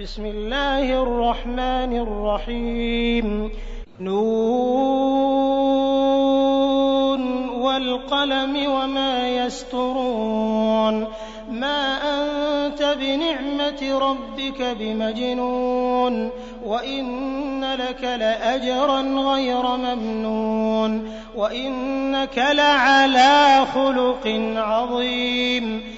بسم الله الرحمن الرحيم. نون والقلم وما يسترون. ما أنت بنعمة ربك بمجنون. وإن لك لأجرا غير ممنون. وإنك لعلى خلق عظيم.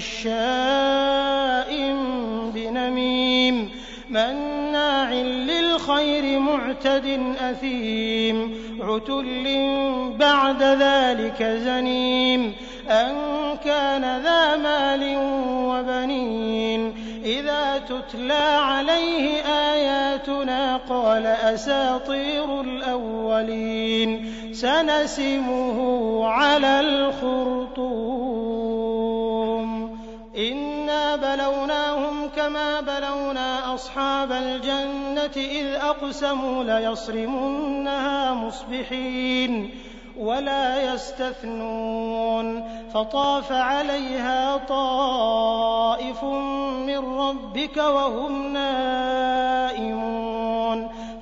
مَّشَّاءٍ بِنَمِيمٍ مَّنَّاعٍ لِّلْخَيْرِ مُعْتَدٍ أَثِيمٍ عُتُلٍّ بَعْدَ ذَٰلِكَ زَنِيمٍ أَن كَانَ ذَا مَالٍ وَبَنِينَ إِذَا تُتْلَىٰ عَلَيْهِ آيَاتُنَا قَالَ أَسَاطِيرُ الْأَوَّلِينَ سَنَسِمُهُ عَلَى الْخُرْطُومِ أَصْحَابَ الْجَنَّةِ إِذْ أَقْسَمُوا لَيَصْرِمُنَّهَا مُصْبِحِينَ ولا يستثنون فطاف عليها طائف من ربك وهم نائمون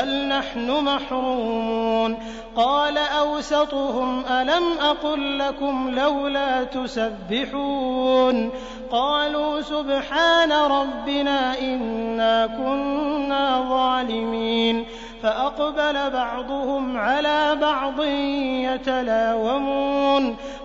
بل نحن محرومون. قال أوسطهم ألم أقل لكم لولا تسبحون؟ قالوا سبحان ربنا إنا كنا ظالمين. فأقبل بعضهم على بعض يتلاومون.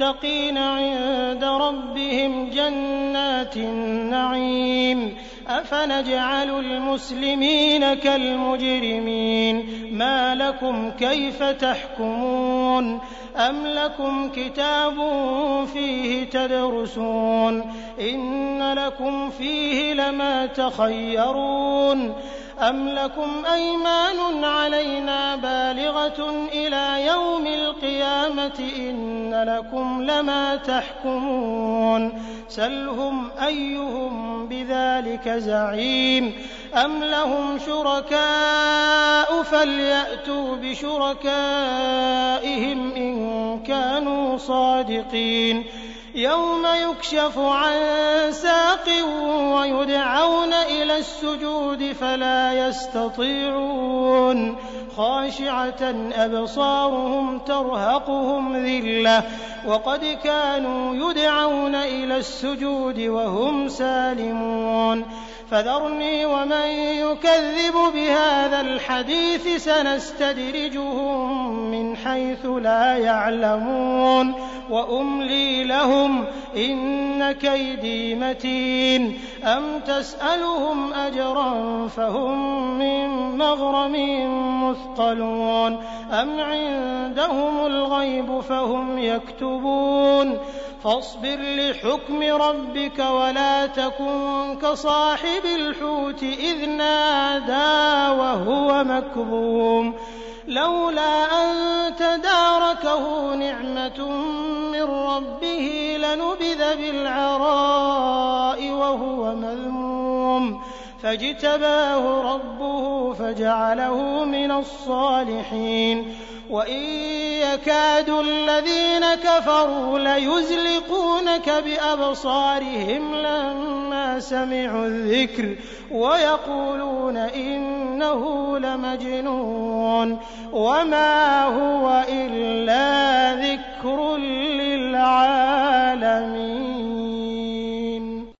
للمتقين عند ربهم جنات النعيم. أفنجعل المسلمين كالمجرمين؟ ما لكم كيف تحكمون؟ أم لكم كتاب فيه تدرسون؟ إن لكم فيه لما تخيرون. أَمْ لَكُمْ أَيْمَانٌ عَلَيْنَا بَالِغَةٌ إِلَىٰ يَوْمِ الْقِيَامَةِ إِنَّ لَكُمْ لَمَا تَحْكُمُونَ. سَلْهُمْ أَيُّهُم بِذَٰلِكَ زَعِيمٌ. أَمْ لَهُمْ شُرَكَاءُ فَلْيَأْتُوا بِشُرَكَائِهِمْ إِن كَانُوا صَادِقِينَ. يَوْمَ يُكْشَفُ عَن سَاقٍ وَيُدْعَوْنَ إِلَى السُّجُودِ فَلَا يَسْتَطِيعُونَ. خَاشِعَةً أَبْصَارُهُمْ تَرْهَقُهُمْ ذِلَّةٌ وَقَدْ كَانُوا يُدْعَوْنَ إِلَى السُّجُودِ وَهُمْ سَالِمُونَ فَذَرْنِي وَمَن يُكَذِّبُ بِهَٰذَا الْحَدِيثِ سَنَسْتَدْرِجُهُم مِّنْ حَيْثُ لَا يَعْلَمُونَ وَأُمْلِي لَهُمْ ۚ إِنَّ كَيْدِي مَتِينٌ. أَمْ تَسْأَلُهُمْ أَجْرًا فَهُم مِّن مَّغْرَمٍ مُّثْقَلُونَ. أَمْ عِندَهُمُ الْغَيْبُ فَهُمْ يَكْتُبُونَ. فاصبر لحكم ربك ولا تكن كصاحب الحوت إذ نادى وهو مكظوم. لولا أن تداركه نعمة من ربه لنبذ بالعراء فاجتباه ربه فجعله من الصالحين وإن يكاد الذين كفروا ليزلقونك بأبصارهم لما سمعوا الذكر ويقولون إنه لمجنون وما هو إلا ذكر العالمين.